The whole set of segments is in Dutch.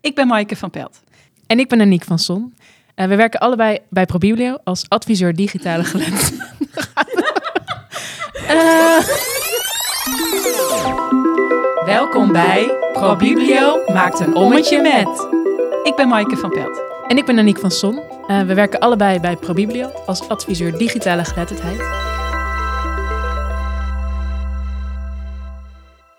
Ik ben Maaike van Pelt. En ik ben Aniek van Son. Uh, we werken allebei bij ProBiblio als adviseur digitale geletterdheid. uh, welkom bij ProBiblio maakt een ommetje met. Ik ben Maaike van Pelt. En ik ben Aniek van Son. Uh, we werken allebei bij ProBiblio als adviseur digitale geletterdheid.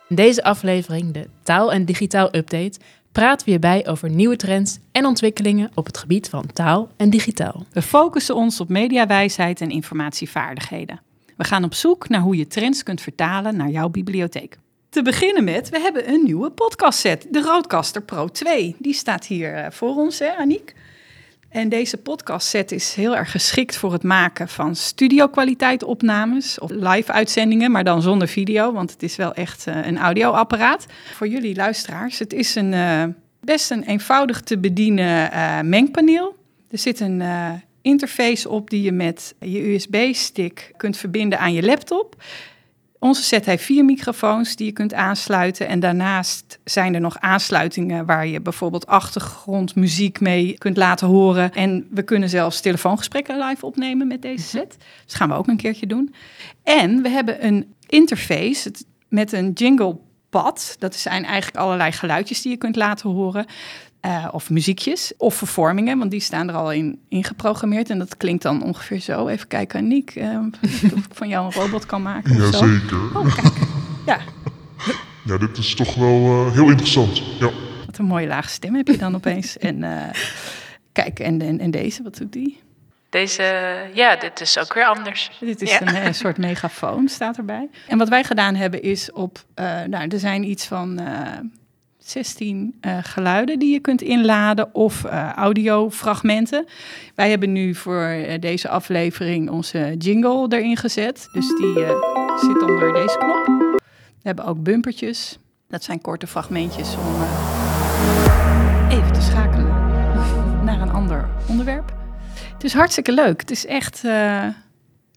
In deze aflevering, de Taal en Digitaal Update, praten we hierbij over nieuwe trends en ontwikkelingen op het gebied van taal en digitaal. We focussen ons op mediawijsheid en informatievaardigheden. We gaan op zoek naar hoe je trends kunt vertalen naar jouw bibliotheek. Te beginnen met, we hebben een nieuwe podcastset, de Roadcaster Pro 2. Die staat hier eh, voor ons, hè, Aniek? En deze podcastset is heel erg geschikt voor het maken van studio-kwaliteit opnames of live-uitzendingen, maar dan zonder video, want het is wel echt uh, een audioapparaat. Voor jullie luisteraars, het is een uh, best een eenvoudig te bedienen uh, mengpaneel. Er zit een interface op die je met je USB-stick kunt verbinden aan je laptop. Onze set heeft vier microfoons die je kunt aansluiten. En daarnaast zijn er nog aansluitingen waar je bijvoorbeeld achtergrondmuziek mee kunt laten horen. En we kunnen zelfs telefoongesprekken live opnemen met deze mhm. set. Dat gaan we ook een keertje doen. En we hebben een interface met een jingle pad. Dat zijn eigenlijk allerlei geluidjes die je kunt laten horen. Uh, of muziekjes of vervormingen, want die staan er al in, in geprogrammeerd. En dat klinkt dan ongeveer zo. Even kijken, Niek, uh, of ik van jou een robot kan maken. Ja, zeker. Oh, kijk. Ja. ja, dit is toch wel uh, heel interessant. Ja. Wat een mooie lage stem heb je dan opeens. En kijk, en, en, en deze, wat doet die? Deze, ja, dit is ook weer anders. Dit is een, een, soort megafoon, staat erbij. En wat wij gedaan hebben is op, nou, er zijn iets van 16 uh, eh, geluiden die je kunt inladen of uh, audiofragmenten. Wij hebben nu voor uh, deze aflevering onze jingle erin gezet. Dus die zit onder deze knop. We hebben ook bumpertjes. Dat zijn korte fragmentjes om even te schakelen naar een ander onderwerp. Het is hartstikke leuk. Het is echt,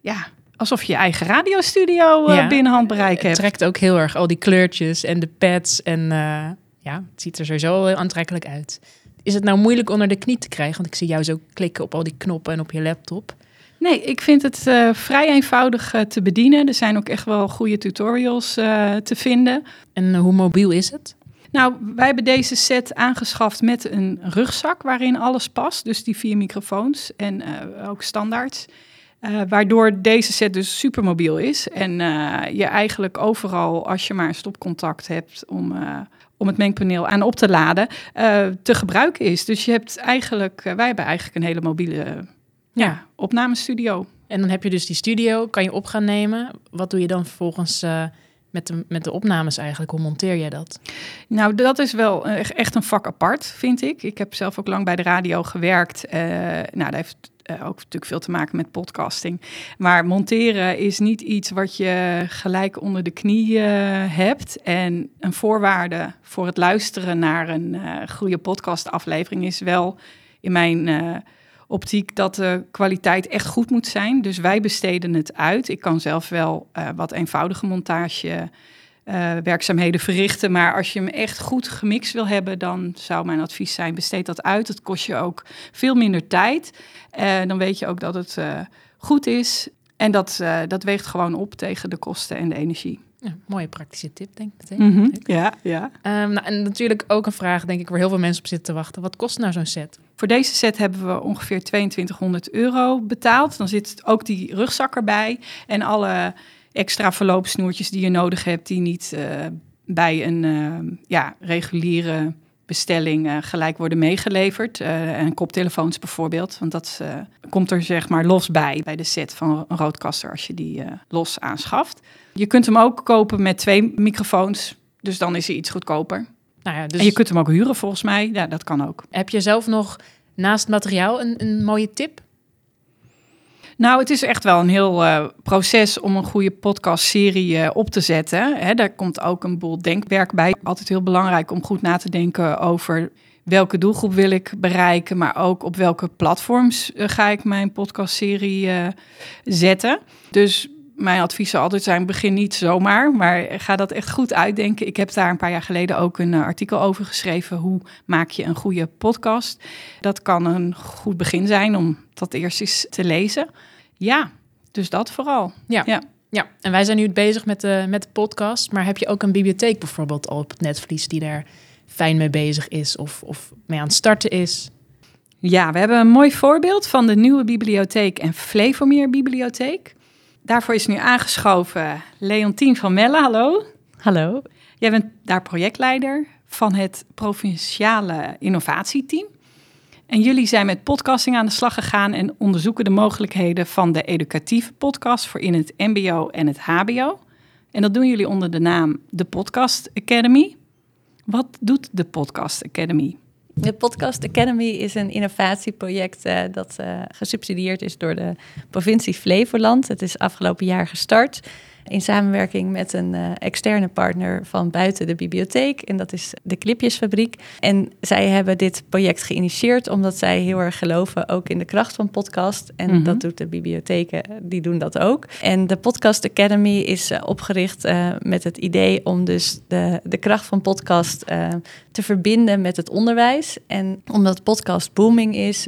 ja, alsof je je eigen radiostudio uh, ja, binnen handbereik hebt. Het trekt ook heel erg al die kleurtjes en de pads en ja, het ziet er sowieso heel aantrekkelijk uit. Is het nou moeilijk onder de knie te krijgen? Want ik zie jou zo klikken op al die knoppen en op je laptop. Nee, ik vind het uh, vrij eenvoudig uh, te bedienen. Er zijn ook echt wel goede tutorials uh, te vinden. En hoe mobiel is het? Nou, wij hebben deze set aangeschaft met een rugzak waarin alles past. Dus die vier microfoons en ook standaards. waardoor deze set dus super mobiel is. En je eigenlijk overal, als je maar een stopcontact hebt om om het mengpaneel aan op te laden, uh, te gebruiken is. Dus je hebt eigenlijk, uh, wij hebben eigenlijk een hele mobiele ja. ja. opnamestudio. En dan heb je dus die studio, kan je op gaan nemen. Wat doe je dan vervolgens uh, met, de, met de opnames eigenlijk? Hoe monteer jij dat? Nou, dat is wel echt een vak apart, vind ik. Ik heb zelf ook lang bij de radio gewerkt. nou, dat heeft uh, ook natuurlijk veel te maken met podcasting. Maar monteren is niet iets wat je gelijk onder de knie uh, hebt. En een voorwaarde voor het luisteren naar een uh, goede podcastaflevering is wel in mijn optiek dat de kwaliteit echt goed moet zijn. Dus wij besteden het uit. Ik kan zelf wel wat eenvoudige montage uh, werkzaamheden verrichten. Maar als je hem echt goed gemixt wil hebben, dan zou mijn advies zijn: besteed dat uit. Het kost je ook veel minder tijd. Uh, dan weet je ook dat het uh, goed is. En dat, dat weegt gewoon op tegen de kosten en de energie. Ja, mooie praktische tip, denk ik meteen. Mm -hmm. Ja, ja. Um, nou, en natuurlijk ook een vraag, denk ik, waar heel veel mensen op zitten te wachten. Wat kost nou zo'n set? Voor deze set hebben we ongeveer 2200 euro betaald. Dan zit ook die rugzak erbij en alle extra verloopsnoertjes die je nodig hebt, die niet uh, bij een uh, ja, reguliere bestelling uh, gelijk worden meegeleverd. en koptelefoons bijvoorbeeld, want dat komt er zeg maar los bij, bij de set van een roodkaster als je die los aanschaft. Je kunt hem ook kopen met twee microfoons, dus dan is hij iets goedkoper. Nou ja, dus... En je kunt hem ook huren volgens mij, ja, dat kan ook. Heb je zelf nog naast materiaal een, een mooie tip nou, het is echt wel een heel uh, proces om een goede podcastserie uh, op te zetten. Hè, daar komt ook een boel denkwerk bij. Altijd heel belangrijk om goed na te denken over welke doelgroep wil ik bereiken, maar ook op welke platforms uh, ga ik mijn podcastserie zetten. Dus mijn advies zou altijd zijn: begin niet zomaar, maar ga dat echt goed uitdenken. Ik heb daar een paar jaar geleden ook een eh, artikel over geschreven. Hoe maak je een goede podcast? Dat kan een goed begin zijn om dat eerst eens te lezen. Ja, dus dat vooral. Ja. Ja. Ja, en wij zijn nu bezig met de, met de podcast. Maar heb je ook een bibliotheek bijvoorbeeld al op het netvlies die daar fijn mee bezig is of, of mee aan het starten is? Ja, we hebben een mooi voorbeeld van de nieuwe bibliotheek en Flevomeer Bibliotheek. Daarvoor is nu aangeschoven Leontien van Melle. Hallo. Hallo. Jij bent daar projectleider van het provinciale innovatieteam. En jullie zijn met podcasting aan de slag gegaan en onderzoeken de mogelijkheden van de educatieve podcast voor in het MBO en het HBO. En dat doen jullie onder de naam de Podcast Academy. Wat doet de Podcast Academy? De Podcast Academy is een innovatieproject uh, dat uh, gesubsidieerd is door de provincie Flevoland. Het is afgelopen jaar gestart in samenwerking met een uh, externe partner van buiten de bibliotheek. En dat is de Clipjesfabriek. En zij hebben dit project geïnitieerd omdat zij heel erg geloven ook in de kracht van podcast. En mm -hmm. dat doet de bibliotheken, die doen dat ook. En de Podcast Academy is uh, opgericht uh, met het idee om dus de, de kracht van podcast te verbinden met het onderwijs. En omdat podcast booming is,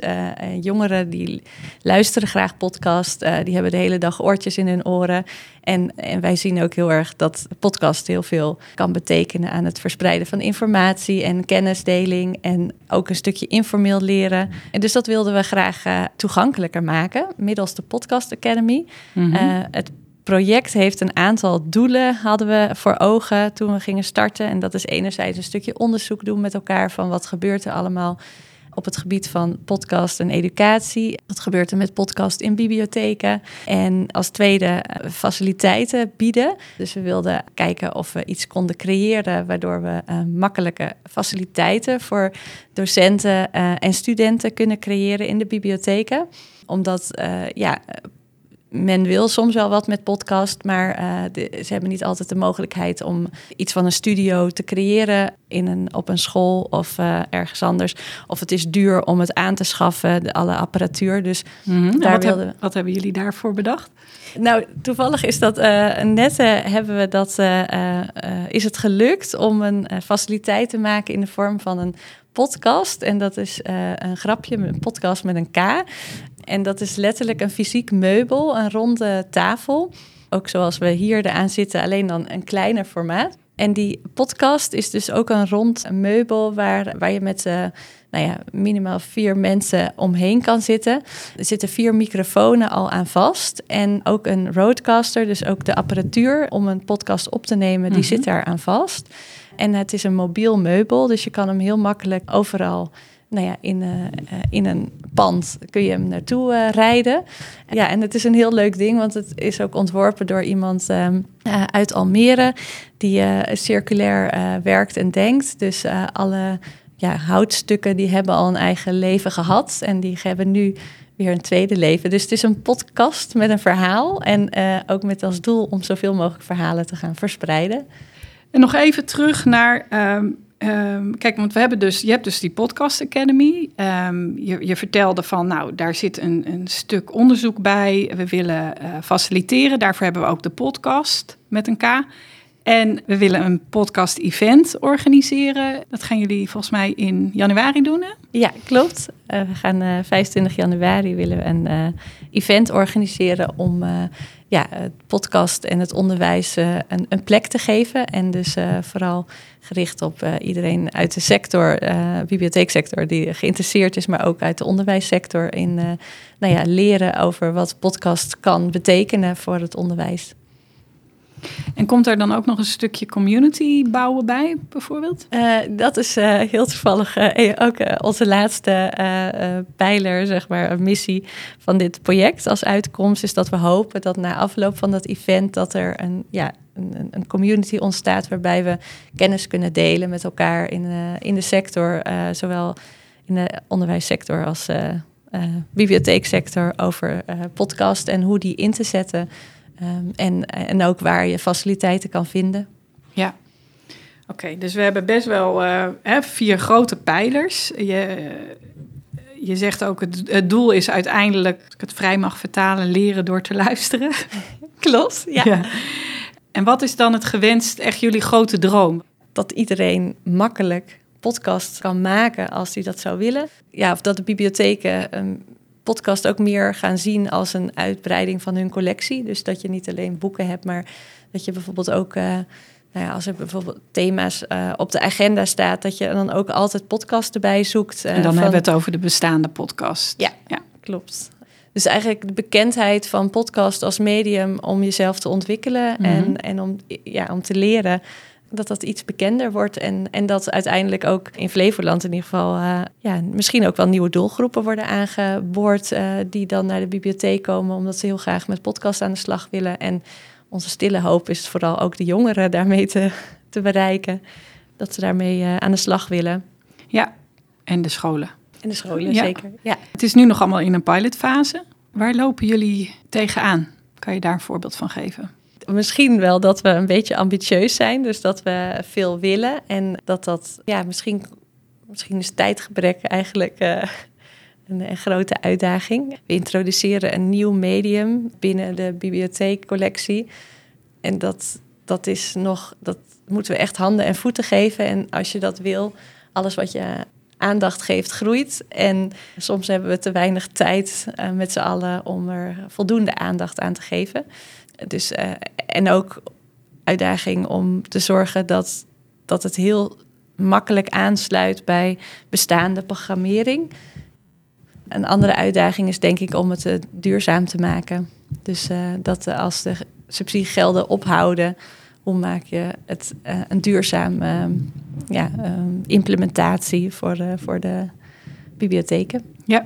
jongeren die luisteren graag podcast, die hebben de hele dag oortjes in hun oren. En, en wij zien ook heel erg dat podcast heel veel kan betekenen aan het verspreiden van informatie en kennisdeling. En ook een stukje informeel leren. En dus dat wilden we graag uh, toegankelijker maken middels de Podcast Academy. Mm -hmm. uh, het project heeft een aantal doelen, hadden we voor ogen toen we gingen starten. En dat is enerzijds een stukje onderzoek doen met elkaar van wat gebeurt er allemaal op het gebied van podcast en educatie. Wat gebeurt er met podcast in bibliotheken? En als tweede faciliteiten bieden. Dus we wilden kijken of we iets konden creëren waardoor we uh, makkelijke faciliteiten voor docenten uh, en studenten kunnen creëren in de bibliotheken. Omdat ja, men wil soms wel wat met podcast, maar uh, de, ze hebben niet altijd de mogelijkheid om iets van een studio te creëren in een, op een school of uh, ergens anders. Of het is duur om het aan te schaffen, de, alle apparatuur. Dus mm -hmm. daar wat, wilden... heb, wat hebben jullie daarvoor bedacht? Nou, toevallig is dat uh, net hebben we dat is het gelukt om een faciliteit te maken in de vorm van een podcast. En dat is een grapje, een podcast met een K. En dat is letterlijk een fysiek meubel, een ronde tafel. Ook zoals we hier eraan zitten, alleen dan een kleiner formaat. En die podcast is dus ook een rond meubel waar, waar je met uh, nou ja, minimaal vier mensen omheen kan zitten. Er zitten vier microfoons al aan vast. En ook een roadcaster, dus ook de apparatuur om een podcast op te nemen, die mm -hmm. zit daar aan vast. En het is een mobiel meubel, dus je kan hem heel makkelijk overal nou ja, in, uh, in een pand kun je hem naartoe uh, rijden. Ja, en het is een heel leuk ding, want het is ook ontworpen door iemand um, uh, uit Almere die circulair werkt en denkt. Dus alle ja, houtstukken die hebben al een eigen leven gehad en die hebben nu weer een tweede leven. Dus het is een podcast met een verhaal en ook met als doel om zoveel mogelijk verhalen te gaan verspreiden. En nog even terug naar um, Um, kijk, want we hebben dus, je hebt dus die Podcast Academy. Um, je, je, vertelde van, nou, daar zit een, een stuk onderzoek bij. We willen uh, faciliteren. Daarvoor hebben we ook de podcast met een K. En we willen een podcast-event organiseren. Dat gaan jullie volgens mij in januari doen? Ja, klopt. Uh, we gaan uh, 25 januari willen een uh, event organiseren om ja, het podcast en het onderwijs een, een, plek te geven. En dus vooral gericht op iedereen uit de sector, bibliotheeksector, die geïnteresseerd is, maar ook uit de onderwijssector in nou ja, leren over wat podcast kan betekenen voor het onderwijs. En komt er dan ook nog een stukje community bouwen bij, bijvoorbeeld? Uh, dat is uh, heel toevallig uh, ook onze laatste pijler, zeg maar, een missie van dit project. Als uitkomst is dat we hopen dat na afloop van dat event dat er een, ja, een, een community ontstaat waarbij we kennis kunnen delen met elkaar in, in de sector, zowel in de onderwijssector als bibliotheeksector over podcast en hoe die in te zetten. Um, en, en ook waar je faciliteiten kan vinden. Ja, oké. Okay, dus we hebben best wel uh, hè, vier grote pijlers. Je, je zegt ook, het, het doel is uiteindelijk, ik het vrij mag vertalen, leren door te luisteren. Klopt, ja. Ja. En wat is dan het gewenst, echt jullie grote droom? Dat iedereen makkelijk podcast kan maken als hij dat zou willen. Ja, of dat de bibliotheken een podcast ook meer gaan zien als een uitbreiding van hun collectie. Dus dat je niet alleen boeken hebt, maar dat je bijvoorbeeld ook... eh, nou ja, als er bijvoorbeeld thema's eh, op de agenda staat, dat je dan ook altijd podcast erbij zoekt. eh, En dan van- hebben we het over de bestaande podcast. Ja. ja. Klopt. Dus eigenlijk de bekendheid van podcast als medium om jezelf te ontwikkelen Mhm. en, en om, ja, om te leren, dat dat iets bekender wordt. En, en dat uiteindelijk ook in Flevoland in ieder geval eh, ja, misschien ook wel nieuwe doelgroepen worden aangeboord eh, die dan naar de bibliotheek komen omdat ze heel graag met podcast aan de slag willen. En onze stille hoop is vooral ook de jongeren daarmee te, te bereiken. Dat ze daarmee eh, aan de slag willen. Ja, en de scholen. En de scholen Ja. zeker. Ja. Het is nu nog allemaal in een pilotfase. Waar lopen jullie tegenaan? Kan je daar een voorbeeld van geven? Misschien wel dat we een beetje ambitieus zijn, dus dat we veel willen. En dat dat, ja, misschien, misschien is tijdgebrek eigenlijk eh, een, een grote uitdaging. We introduceren een nieuw medium binnen de bibliotheekcollectie. En dat, dat is nog, dat moeten we echt handen en voeten geven. En als je dat wil, alles wat je aandacht geeft, groeit. En soms hebben we te weinig tijd eh, met z'n allen om er voldoende aandacht aan te geven. Dus, eh, en ook uitdaging om te zorgen dat, dat het heel makkelijk aansluit bij bestaande programmering. Een andere uitdaging is denk ik om het eh, duurzaam te maken. Dus eh, dat als de subsidiegelden ophouden, hoe maak je het een duurzaam ehm, ja, ehm, implementatie voor voor de bibliotheken. Ja.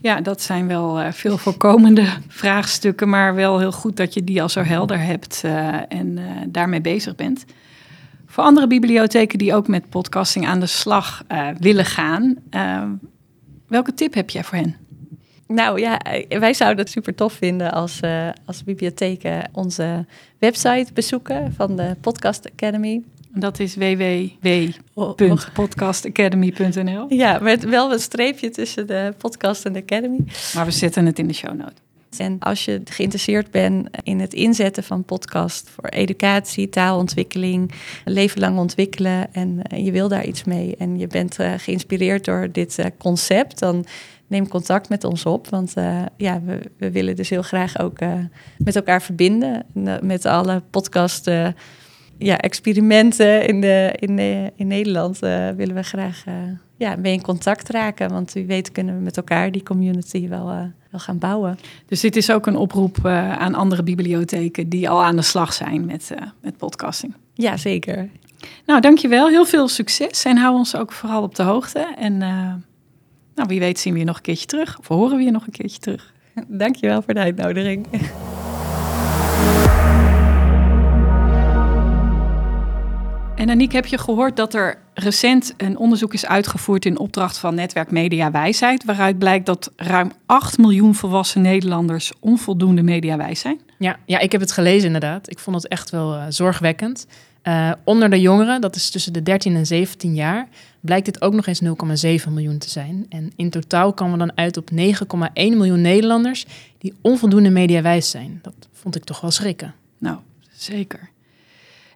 Ja, dat zijn wel eh, veel voorkomende vraagstukken, maar wel heel goed dat je die al zo helder hebt eh, en eh, daarmee bezig bent. Voor andere bibliotheken die ook met podcasting aan de slag willen gaan, welke tip heb jij voor hen? Nou ja, wij zouden het super tof vinden als, als bibliotheken onze website bezoeken van de Podcast Academy. Dat is www.podcastacademy.nl. Ja, met wel een streepje tussen de podcast en de Academy. Maar we zetten het in de show notes. En als je geïnteresseerd bent in het inzetten van podcast voor educatie, taalontwikkeling, leven lang ontwikkelen en eh, je wil daar iets mee en je bent eh, geïnspireerd door dit eh, concept, dan neem contact met ons op. Want ja, we, we willen dus heel graag ook met elkaar verbinden. En, met alle podcast eh, ja, experimenten in, de, in, de, in Nederland eh, willen we graag eh, ja, mee in contact raken. Want wie weet kunnen we met elkaar die community wel, eh, wel gaan bouwen. Dus dit is ook een oproep aan andere bibliotheken die al aan de slag zijn met, met podcasting. Ja, zeker. Nou, dankjewel. Heel veel succes en hou ons ook vooral op de hoogte. En nou, wie weet zien we je nog een keertje terug of horen we je nog een keertje terug. Dankjewel voor de uitnodiging. En Aniek, heb je gehoord dat er recent een onderzoek is uitgevoerd in opdracht van Netwerk Media Wijsheid, waaruit blijkt dat ruim 8 miljoen volwassen Nederlanders onvoldoende mediawijs zijn? Ja, ja, ik heb het gelezen inderdaad. Ik vond het echt wel eh, zorgwekkend. Eh, onder de jongeren, dat is tussen de 13 en 17 jaar, blijkt dit ook nog eens 0,7 miljoen te zijn. En in totaal komen we dan uit op 9,1 miljoen Nederlanders die onvoldoende mediawijs zijn. Dat vond ik toch wel schrikken. Nou, zeker.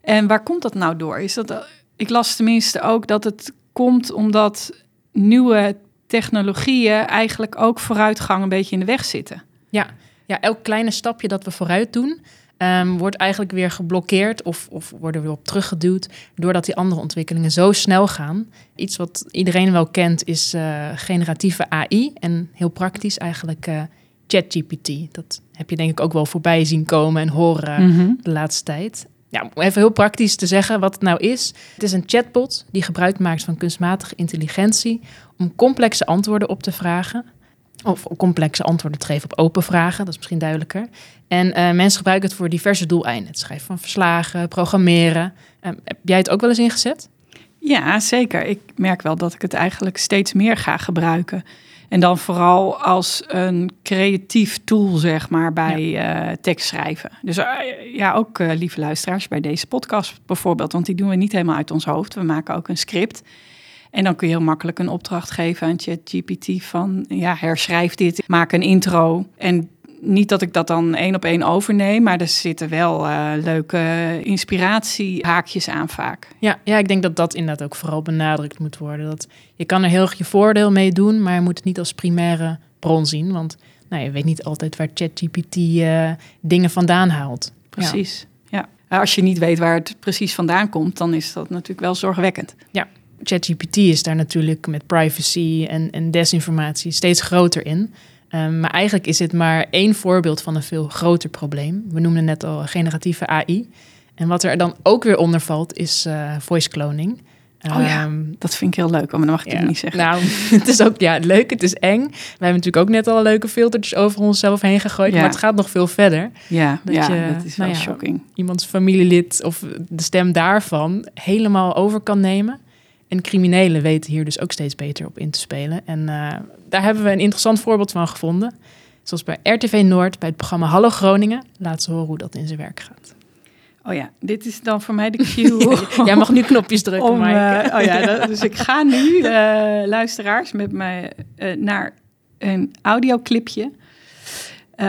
En waar komt dat nou door? Is dat, eh, ik las tenminste ook dat het komt omdat nieuwe technologieën eigenlijk ook vooruitgang een beetje in de weg zitten. Ja, ja elk kleine stapje dat we vooruit doen, ehm, wordt eigenlijk weer geblokkeerd of, of worden we op teruggeduwd doordat die andere ontwikkelingen zo snel gaan. Iets wat iedereen wel kent is eh, generatieve AI en heel praktisch eigenlijk eh, ChatGPT. Dat heb je denk ik ook wel voorbij zien komen en horen Mhm. de laatste tijd. Ja, om even heel praktisch te zeggen wat het nou is. Het is een chatbot die gebruik maakt van kunstmatige intelligentie om complexe antwoorden op te vragen. Of complexe antwoorden te geven op open vragen, dat is misschien duidelijker. En eh, mensen gebruiken het voor diverse doeleinden. Het schrijven van verslagen, programmeren. Eh, heb jij het ook wel eens ingezet? Ja, zeker. Ik merk wel dat ik het eigenlijk steeds meer ga gebruiken. En dan vooral als een creatief tool, zeg maar, bij eh, tekstschrijven. Dus eh, ja, ook eh, lieve luisteraars bij deze podcast bijvoorbeeld. Want die doen we niet helemaal uit ons hoofd. We maken ook een script. En dan kun je heel makkelijk een opdracht geven aan ChatGPT van... ja, herschrijf dit, maak een intro. En niet dat ik dat dan één op één overneem, maar er zitten wel eh, leuke inspiratiehaakjes aan vaak. Ja, ja, ik denk dat dat inderdaad ook vooral benadrukt moet worden. Dat je kan er heel erg je voordeel mee doen, maar je moet het niet als primaire bron zien. Want nou, je weet niet altijd waar ChatGPT eh, dingen vandaan haalt. Precies. Ja. Als je niet weet waar het precies vandaan komt, dan is dat natuurlijk wel zorgwekkend. Ja, ChatGPT is daar natuurlijk met privacy en, en desinformatie steeds groter in. Um, maar eigenlijk is het maar één voorbeeld van een veel groter probleem. We noemden net al generatieve AI. En wat er dan ook weer onder valt, is uh, voice cloning. Oh ja, um, dat vind ik heel leuk, maar dat mag ik ja, niet zeggen. Nou, het is ook ja, leuk, het is eng. Wij hebben natuurlijk ook net al leuke filtertjes over onszelf heen gegooid, ja. maar het gaat nog veel verder. Ja, dat, ja, je, dat is wel nou shocking. Iemands familielid of de stem daarvan helemaal over kan nemen. En criminelen weten hier dus ook steeds beter op in te spelen. En uh, daar hebben we een interessant voorbeeld van gevonden. Zoals bij RTV Noord, bij het programma Hallo Groningen. Laat ze horen hoe dat in zijn werk gaat. Oh ja, dit is dan voor mij de cue. Jij mag nu knopjes drukken, om, uh, oh ja, dat, dus ik ga nu, uh, luisteraars, met mij naar een audioclipje.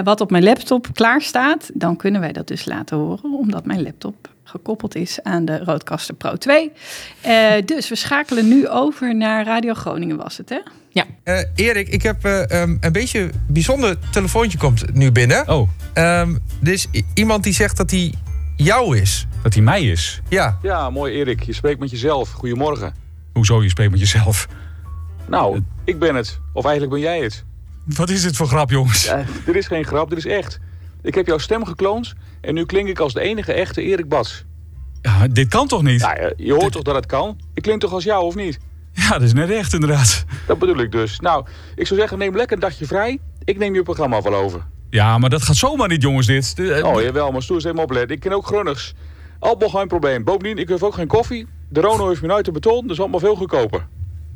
wat op mijn laptop klaar staat. Dan kunnen wij dat dus laten horen, omdat mijn laptop gekoppeld is aan de Roadcaster Pro 2. Uh, dus we schakelen nu over naar Radio Groningen was het, hè? Ja. Uh, Erik, ik heb uh, um, een beetje een bijzonder telefoontje komt nu binnen. Oh. Um, er is iemand die zegt dat hij jou is. Dat hij mij is? Ja. Ja, mooi Erik. Je spreekt met jezelf. Goedemorgen. Hoezo, je spreekt met jezelf? Nou, ik ben het. Of eigenlijk ben jij het. Wat is dit voor grap, jongens? Ja, dit is geen grap, dit is echt. Ik heb jouw stem gekloond en nu klink ik als de enige echte Erik Bas. Ja, dit kan toch niet? Je hoort toch dat het kan? Ik klink toch als jou, of niet? Ja, dat is net echt inderdaad. Dat bedoel ik dus. Nou, ik zou zeggen, neem lekker een dagje vrij. Ik neem je programma wel over. Ja, maar dat gaat zomaar niet, jongens, dit. De, oh, jawel, maar stoer eens even opletten. Ik ken ook Grunners. Alpbal geen probleem. Bovendien, ik heb ook geen koffie. De Rono heeft me uit de beton, dus allemaal veel goedkoper.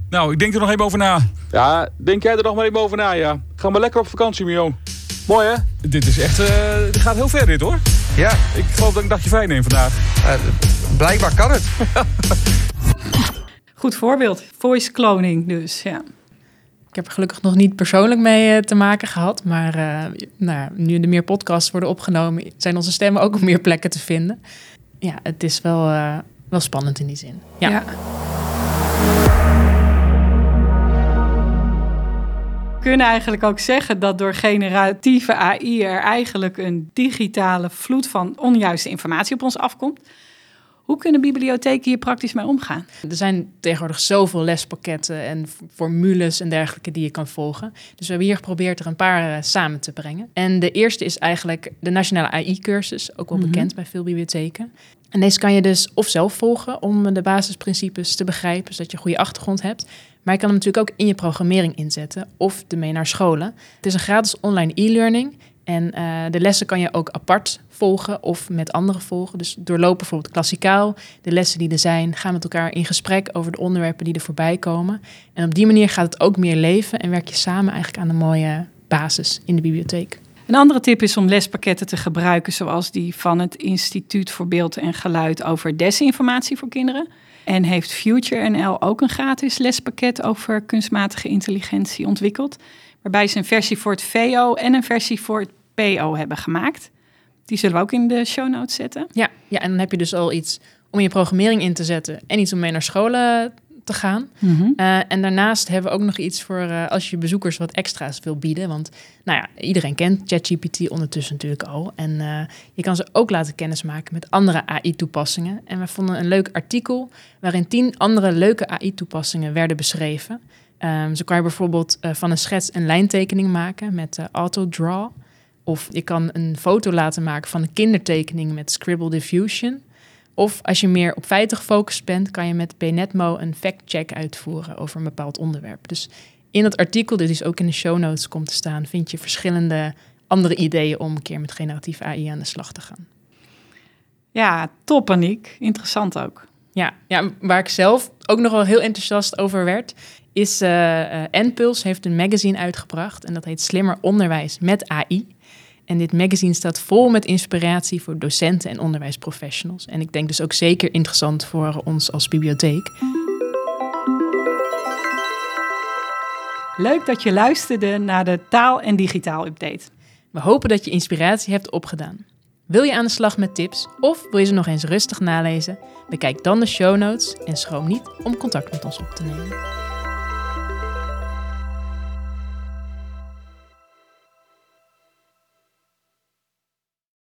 Nou, ik denk er nog even over na. Ja, denk jij er nog maar even over na, ja. Ga maar lekker op vakantie, Mio. Mooi, hè? Dit is echt... Uh, dit gaat heel ver, dit, hoor. Ja. Ik geloof dat ik een dagje vrij neem vandaag. Uh, blijkbaar kan het. Goed voorbeeld. Voice cloning dus, ja. Ik heb er gelukkig nog niet persoonlijk mee uh, te maken gehad. Maar nou, nu er meer podcasts worden opgenomen... zijn onze stemmen ook op meer plekken te vinden. Ja, het is wel, wel spannend in die zin. ja. ja. We kunnen eigenlijk ook zeggen dat door generatieve AI er eigenlijk een digitale vloed van onjuiste informatie op ons afkomt. Hoe kunnen bibliotheken hier praktisch mee omgaan? Er zijn tegenwoordig zoveel lespakketten en formules en dergelijke die je kan volgen. Dus we hebben hier geprobeerd er een paar uh, samen te brengen. En de eerste is eigenlijk de Nationale AI-cursus, ook wel bekend mm -hmm. bij veel bibliotheken. En deze kan je dus of zelf volgen om de basisprincipes te begrijpen, zodat je een goede achtergrond hebt. Maar je kan hem natuurlijk ook in je programmering inzetten of ermee naar scholen. Het is een gratis online e-learning. En uh, de lessen kan je ook apart volgen of met anderen volgen. Dus doorloop bijvoorbeeld klassikaal de lessen die er zijn. Ga met elkaar in gesprek over de onderwerpen die er voorbij komen. En op die manier gaat het ook meer leven en werk je samen eigenlijk aan een mooie basis in de bibliotheek. Een andere tip is om lespakketten te gebruiken, zoals die van het Instituut voor Beeld en Geluid over desinformatie voor kinderen. En heeft Future NL ook een gratis lespakket over kunstmatige intelligentie ontwikkeld. Waarbij ze een versie voor het VO en een versie voor het PO hebben gemaakt. Die zullen we ook in de show notes zetten. Ja, ja en dan heb je dus al iets om je programmering in te zetten en iets om mee naar scholen te gaan. Mhm. Mm -hmm. uh, en daarnaast hebben we ook nog iets voor uh, als je bezoekers wat extra's wil bieden. Want nou ja, iedereen kent ChatGPT ondertussen natuurlijk al. En uh, je kan ze ook laten kennismaken met andere AI-toepassingen. En we vonden een leuk artikel waarin tien andere leuke AI-toepassingen werden beschreven. Um, zo kan je bijvoorbeeld van een schets een lijntekening maken met AutoDraw. Of je kan een foto laten maken van een kindertekening met Scribble Diffusion. Of als je meer op feiten gefocust bent, kan je met Benetmo een fact-check uitvoeren over een bepaald onderwerp. Dus in dat artikel, dit is ook in de show notes komt te staan, vind je verschillende andere ideeën om een keer met generatief AI aan de slag te gaan. Ja, top Aniek. Interessant ook. Ja, ja, waar ik zelf ook nog wel heel enthousiast over werd, is uh, uh, NPulse heeft een magazine uitgebracht en dat heet Slimmer Onderwijs met AI. En dit magazine staat vol met inspiratie voor docenten en onderwijsprofessionals. En ik denk dus ook zeker interessant voor ons als bibliotheek. Leuk dat je luisterde naar de Taal en Digitaal Update. We hopen dat je inspiratie hebt opgedaan. Wil je aan de slag met tips of wil je ze nog eens rustig nalezen? Bekijk dan de show notes en schroom niet om contact met ons op te nemen.